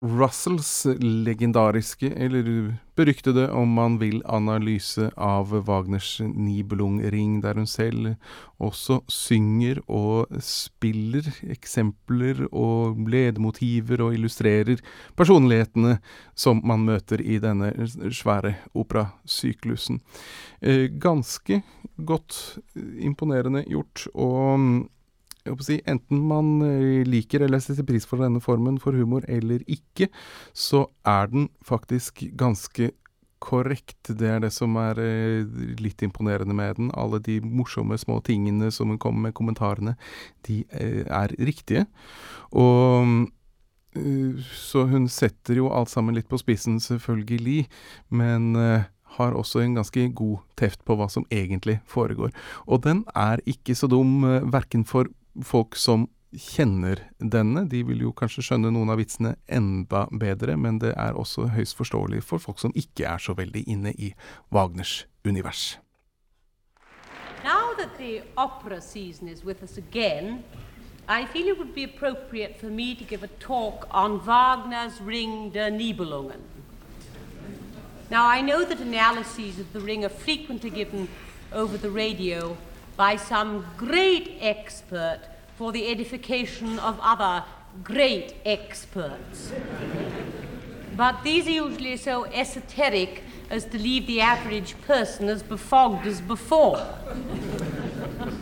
Russells legendariske, eller beryktede om man vil, analyse av Wagners Nibelung-ring, der hun selv også synger og spiller eksempler og ledemotiver og illustrerer personlighetene som man møter i denne svære operasyklusen. Eh, ganske godt imponerende gjort, og jeg håper å si, enten man eh, liker eller setter pris for denne formen for humor eller ikke, så er den faktisk ganske korrekt. Det er det som er eh, litt imponerende med den. Alle de morsomme små tingene som hun kommer med, kommentarene, de eh, er riktige. Og så hun setter jo alt sammen litt på spissen, selvfølgelig, men har også en ganske god teft på hva som egentlig foregår. Og den er ikke så dum, verken for folk som kjenner denne. De vil jo kanskje skjønne noen av vitsene enda bedre, men det er også høyst forståelig for folk som ikke er så veldig inne i Wagners univers. Now that the opera season is with us again, I feel it would be appropriate for me to give a talk on Wagner's Ring der Nibelungen. Now, I know that analyses of the ring are frequently given over the radio by some great expert for the edification of other great experts. but these are usually so esoteric as to leave the average person as befogged as before.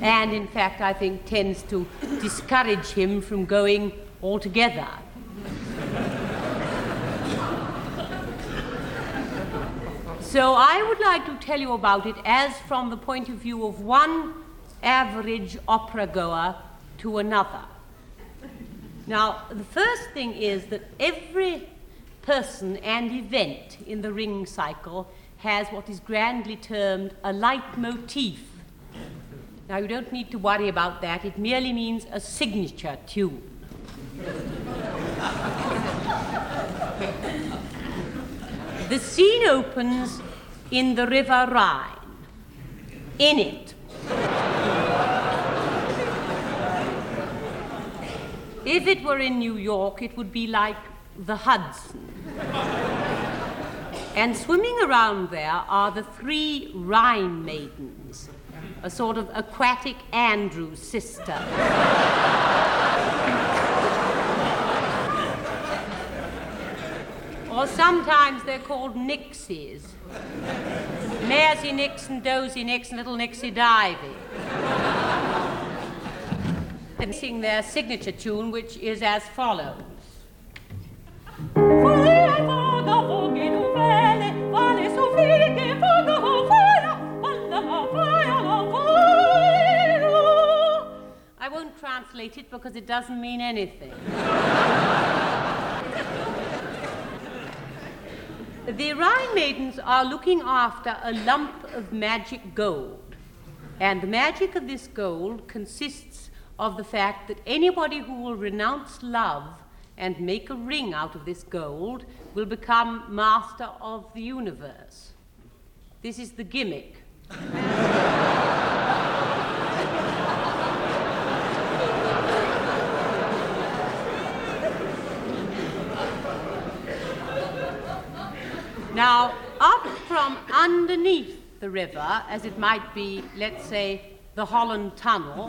and in fact, I think tends to discourage him from going altogether. So I would like to tell you about it as from the point of view of one average opera goer to another. Now, the first thing is that every person and event in the ring cycle has what is grandly termed a leitmotif. Now, you don't need to worry about that, it merely means a signature tune. the scene opens in the River Rhine. In it, If it were in New York, it would be like the Hudson. and swimming around there are the three Rhine maidens, a sort of aquatic Andrew sister. or sometimes they're called Nixies. Maisie Nixon, Dozy Nixon, Little Nixie Divey and sing their signature tune, which is as follows. I won't translate it because it doesn't mean anything. the Rhine maidens are looking after a lump of magic gold. And the magic of this gold consists of the fact that anybody who will renounce love and make a ring out of this gold will become master of the universe. This is the gimmick. now, up from underneath the river, as it might be, let's say, the Holland Tunnel,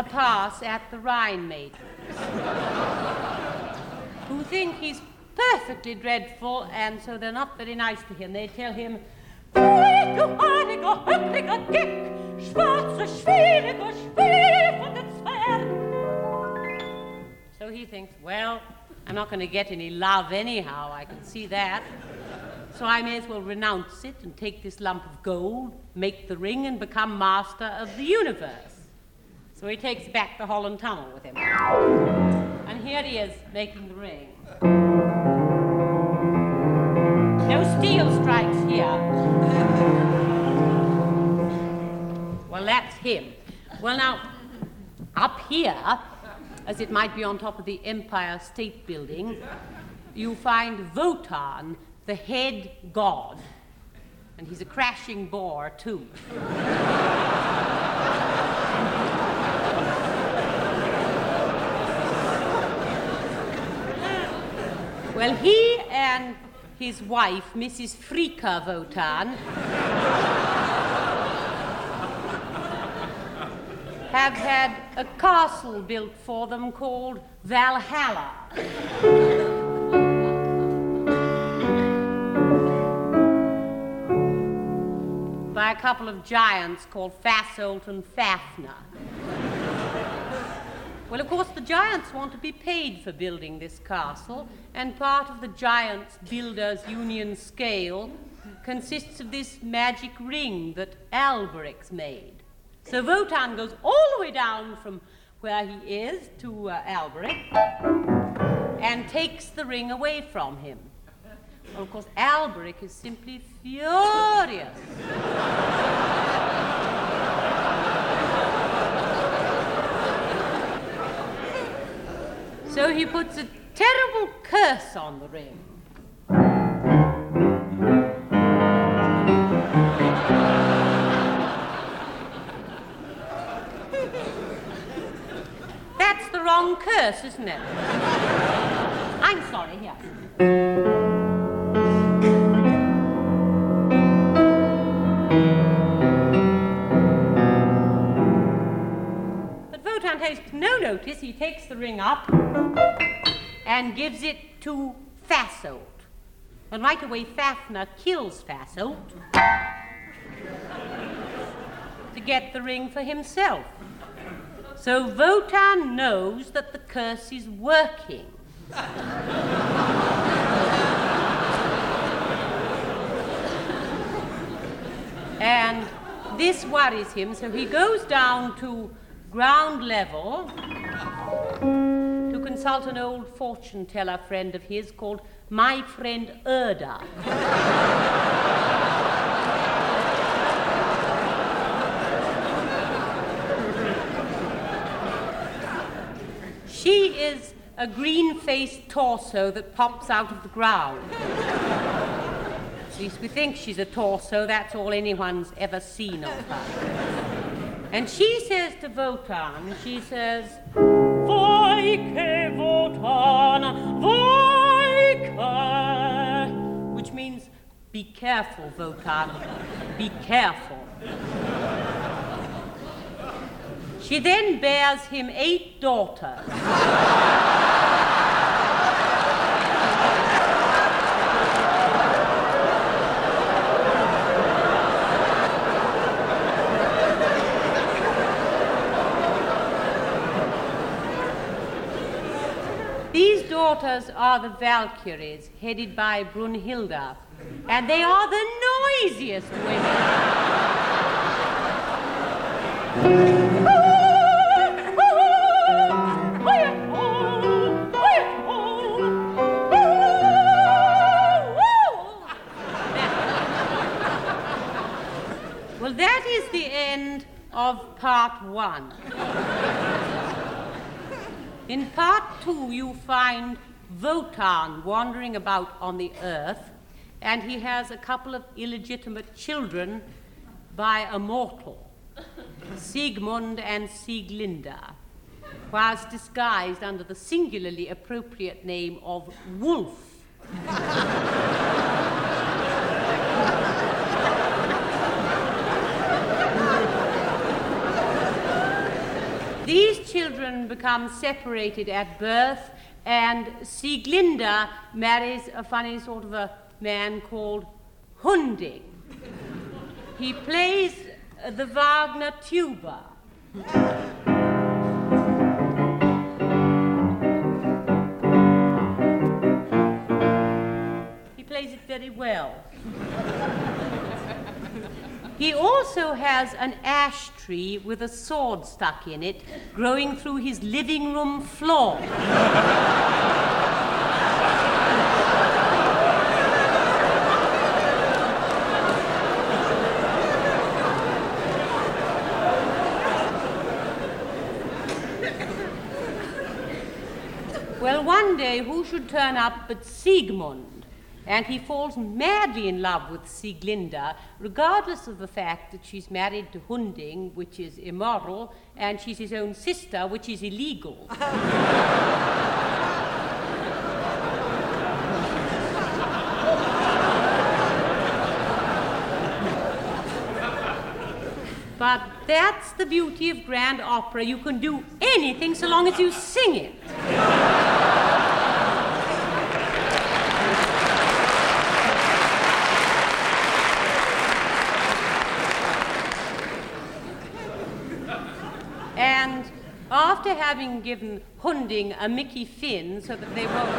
a pass at the Rhine maidens, who think he's perfectly dreadful, and so they're not very nice to him. They tell him. So he thinks, well, I'm not going to get any love anyhow, I can see that. So I may as well renounce it and take this lump of gold, make the ring, and become master of the universe. So he takes back the Holland Tunnel with him. And here he is making the ring. No steel strikes here. Well, that's him. Well, now, up here, as it might be on top of the Empire State Building, you find Wotan, the head god. And he's a crashing bore, too. well, he and his wife, Mrs. Fricka Wotan, have had a castle built for them called Valhalla. by a couple of giants called Fasolt and Fafner. Well, of course, the giants want to be paid for building this castle, and part of the giants' builders' union scale consists of this magic ring that Alberich's made. So Wotan goes all the way down from where he is to uh, Alberich and takes the ring away from him. Well, of course, Alberich is simply furious. So he puts a terrible curse on the ring. That's the wrong curse, isn't it? I'm sorry, here. But Wotan takes no notice. He takes the ring up and gives it to Fasolt. And right away, Fafner kills Fasolt to get the ring for himself. So Wotan knows that the curse is working. and this worries him, so he goes down to ground level consult an old fortune teller friend of his called my friend Erda. she is a green faced torso that pops out of the ground. At least we think she's a torso, that's all anyone's ever seen of her. And she says to Wotan, she says, Which means, be careful, Wotan, be careful. She then bears him eight daughters. These daughters are the Valkyries, headed by Brunhilda, and they are the noisiest women. Well, that is the end of part one. In part two, you find Wotan wandering about on the earth, and he has a couple of illegitimate children by a mortal, Siegmund and Sieglinda, whilst disguised under the singularly appropriate name of Wolf. These children become separated at birth, and Sieglinde marries a funny sort of a man called Hunding. He plays the Wagner tuba. He plays it very well. He also has an ash tree with a sword stuck in it growing through his living room floor. well, one day, who should turn up but Siegmund? And he falls madly in love with Sieglinde, regardless of the fact that she's married to Hunding, which is immoral, and she's his own sister, which is illegal. But that's the beauty of grand opera. You can do anything so long as you sing it. after having given Hunding a Mickey Finn so that they won't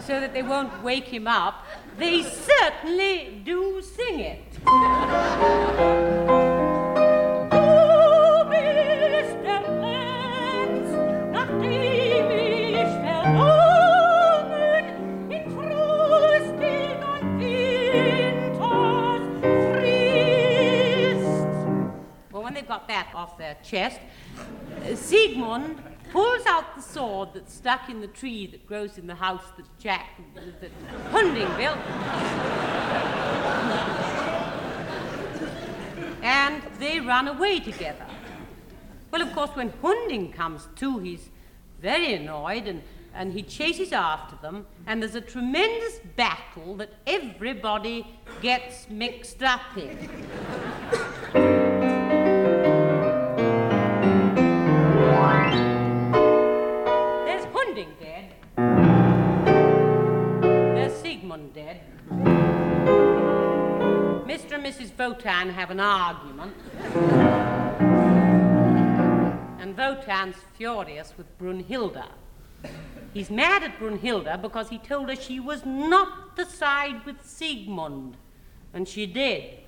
so that they won't wake him up, they certainly do sing it. They've got that off their chest, Siegmund pulls out the sword that's stuck in the tree that grows in the house that Jack, that Hunding built. and they run away together. Well, of course, when Hunding comes to, he's very annoyed and, and he chases after them, and there's a tremendous battle that everybody gets mixed up in. Dead. Mr. and Mrs. Wotan have an argument. and Wotan's furious with Brunhilde. He's mad at Brunhilde because he told her she was not to side with Siegmund, and she did.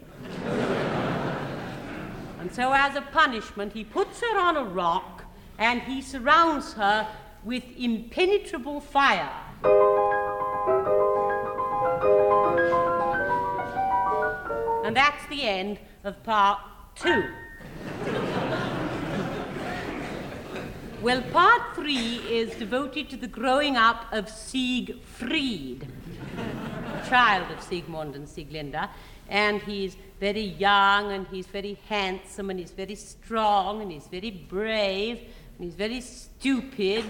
and so, as a punishment, he puts her on a rock and he surrounds her with impenetrable fire. And that's the end of part two. well, part three is devoted to the growing up of Siegfried, child of Siegmund and Sieglinde. And he's very young and he's very handsome and he's very strong and he's very brave and he's very stupid.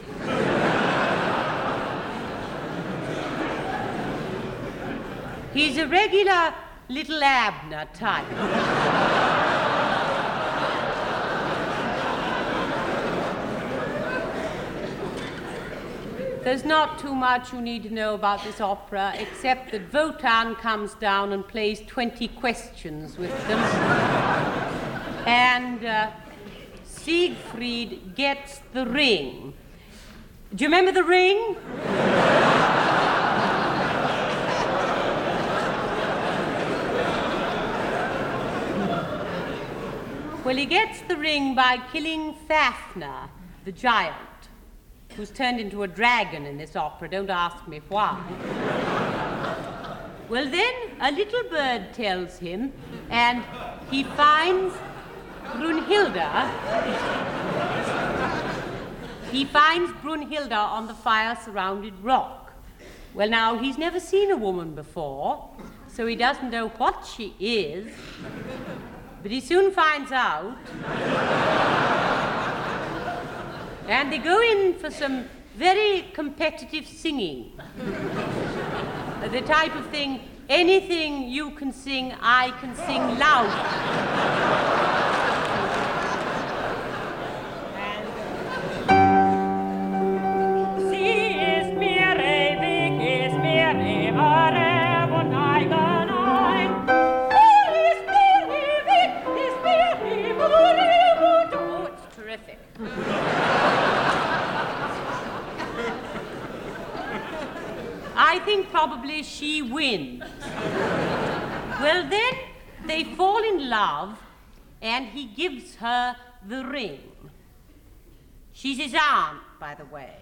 he's a regular little Abner type. There's not too much you need to know about this opera, except that Wotan comes down and plays 20 questions with them. and uh, Siegfried gets the ring. Do you remember the ring? Well, he gets the ring by killing Fafner, the giant, who's turned into a dragon in this opera. Don't ask me why. well, then a little bird tells him, and he finds Brunhilde. he finds Brunhilde on the fire surrounded rock. Well, now, he's never seen a woman before, so he doesn't know what she is. But he soon finds out. and they go in for some very competitive singing. the type of thing, anything you can sing, I can sing loud. I think probably she wins. well, then they fall in love, and he gives her the ring. She's his aunt, by the way.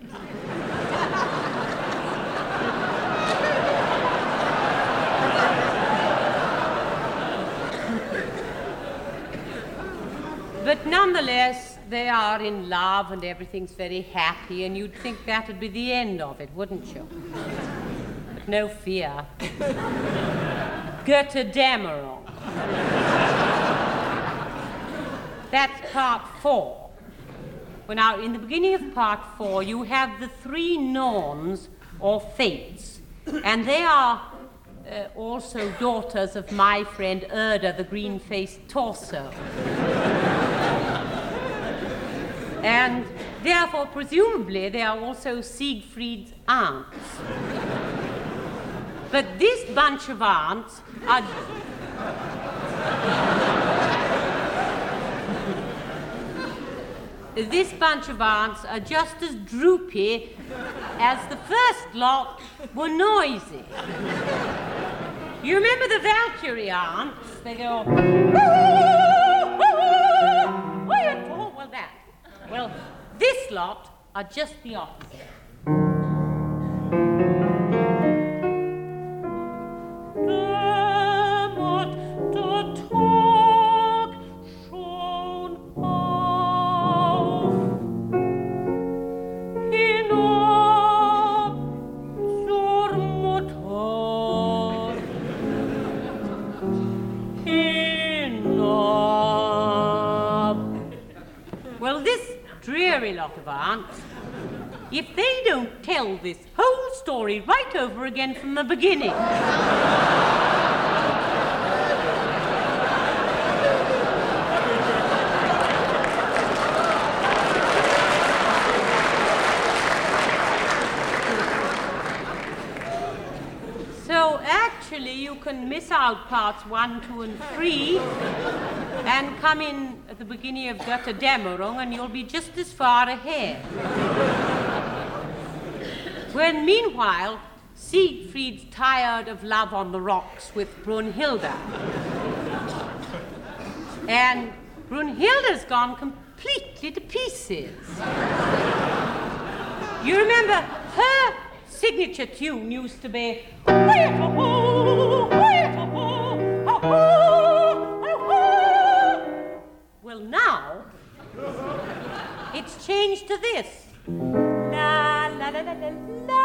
but nonetheless, they are in love and everything's very happy, and you'd think that would be the end of it, wouldn't you? No fear. Götterdämmerung. That's part four. Well, now, in the beginning of part four, you have the three norns or fates, and they are uh, also daughters of my friend Erda, the green faced torso. and therefore, presumably, they are also Siegfried's aunts. But this bunch of aunts are. this bunch of aunts are just as droopy as the first lot were noisy. You remember the Valkyrie aunts? They go. Well, that. Well, this lot are just the opposite. Over again from the beginning. so actually, you can miss out parts one, two, and three and come in at the beginning of Götterdämmerung and you'll be just as far ahead. when meanwhile, Siegfried's tired of love on the rocks with Brunhilde. and Brunhilde's gone completely to pieces. You remember her signature tune used to be. Well, now it's changed to this. La la la la la la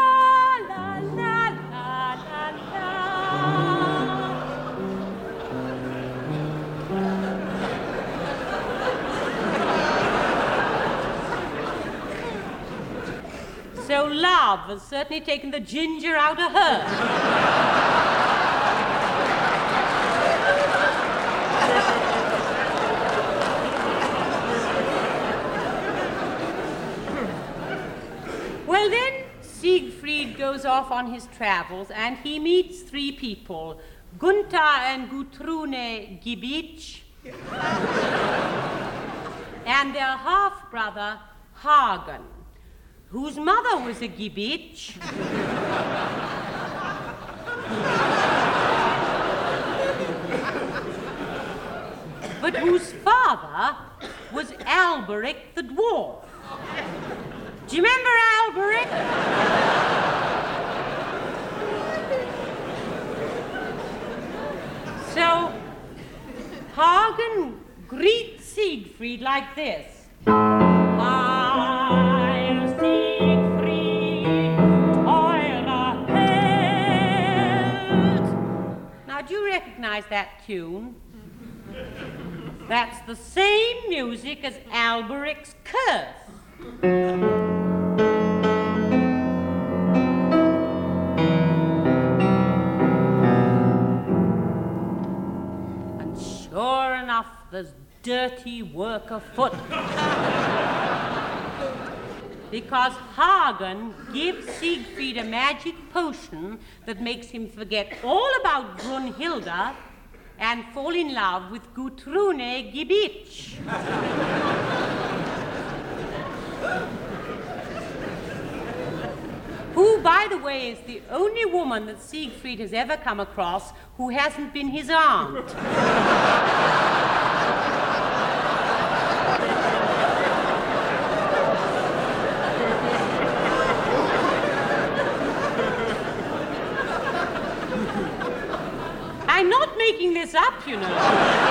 Love has certainly taken the ginger out of her. Well, then Siegfried goes off on his travels and he meets three people Gunther and Gutrune Gibich, and their half brother Hagen, whose mother was a Gibich. but whose father was Alberich the dwarf. Do you remember Alberich? so, Hagen greets Siegfried like this. Now, do you recognize that tune? That's the same music as Alberich's curse. And sure enough, there's dirty work afoot. Because Hagen gives Siegfried a magic potion that makes him forget all about Brunhilde and fall in love with Gutrune Gibich. who who, by the way, is the only woman that Siegfried has ever come across who hasn't been his aunt. I'm not up, you know.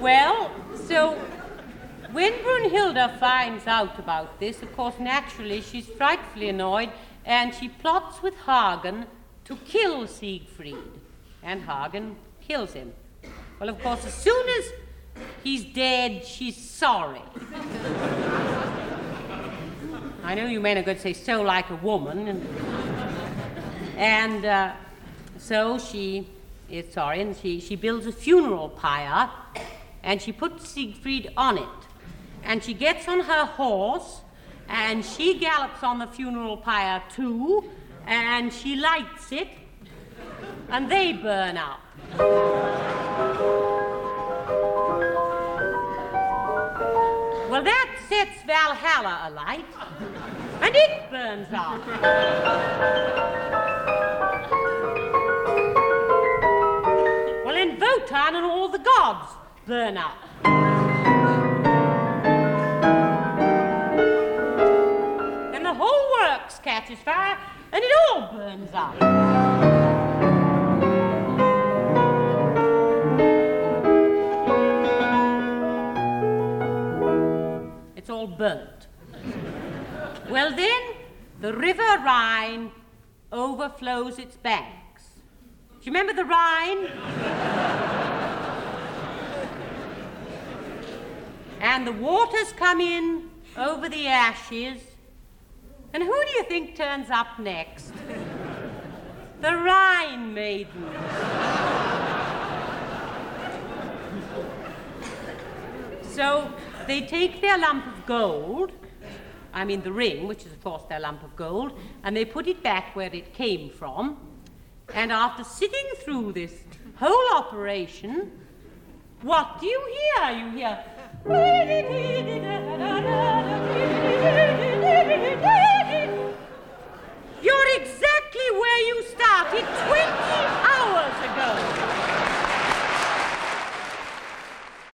Well, so when Brunhilde finds out about this, of course, naturally she's frightfully annoyed and she plots with Hagen to kill Siegfried. And Hagen kills him. Well, of course, as soon as he's dead, she's sorry. I know you men are going to say, so like a woman. And, and uh, so she is sorry, and she, she builds a funeral pyre and she puts Siegfried on it. And she gets on her horse, and she gallops on the funeral pyre too, and she lights it, and they burn up. Well, that sets Valhalla alight, and it burns up. Well, in Wotan and all the gods burn up. Then the whole works catches fire and it all burns up. Well, then, the River Rhine overflows its banks. Do you remember the Rhine? and the waters come in over the ashes. And who do you think turns up next? The Rhine maidens. so they take their lump of gold, I mean the ring, which is of course their lump of gold, and they put it back where it came from. And after sitting through this whole operation, what do you hear? You hear. You're exactly where you started 20 hours ago.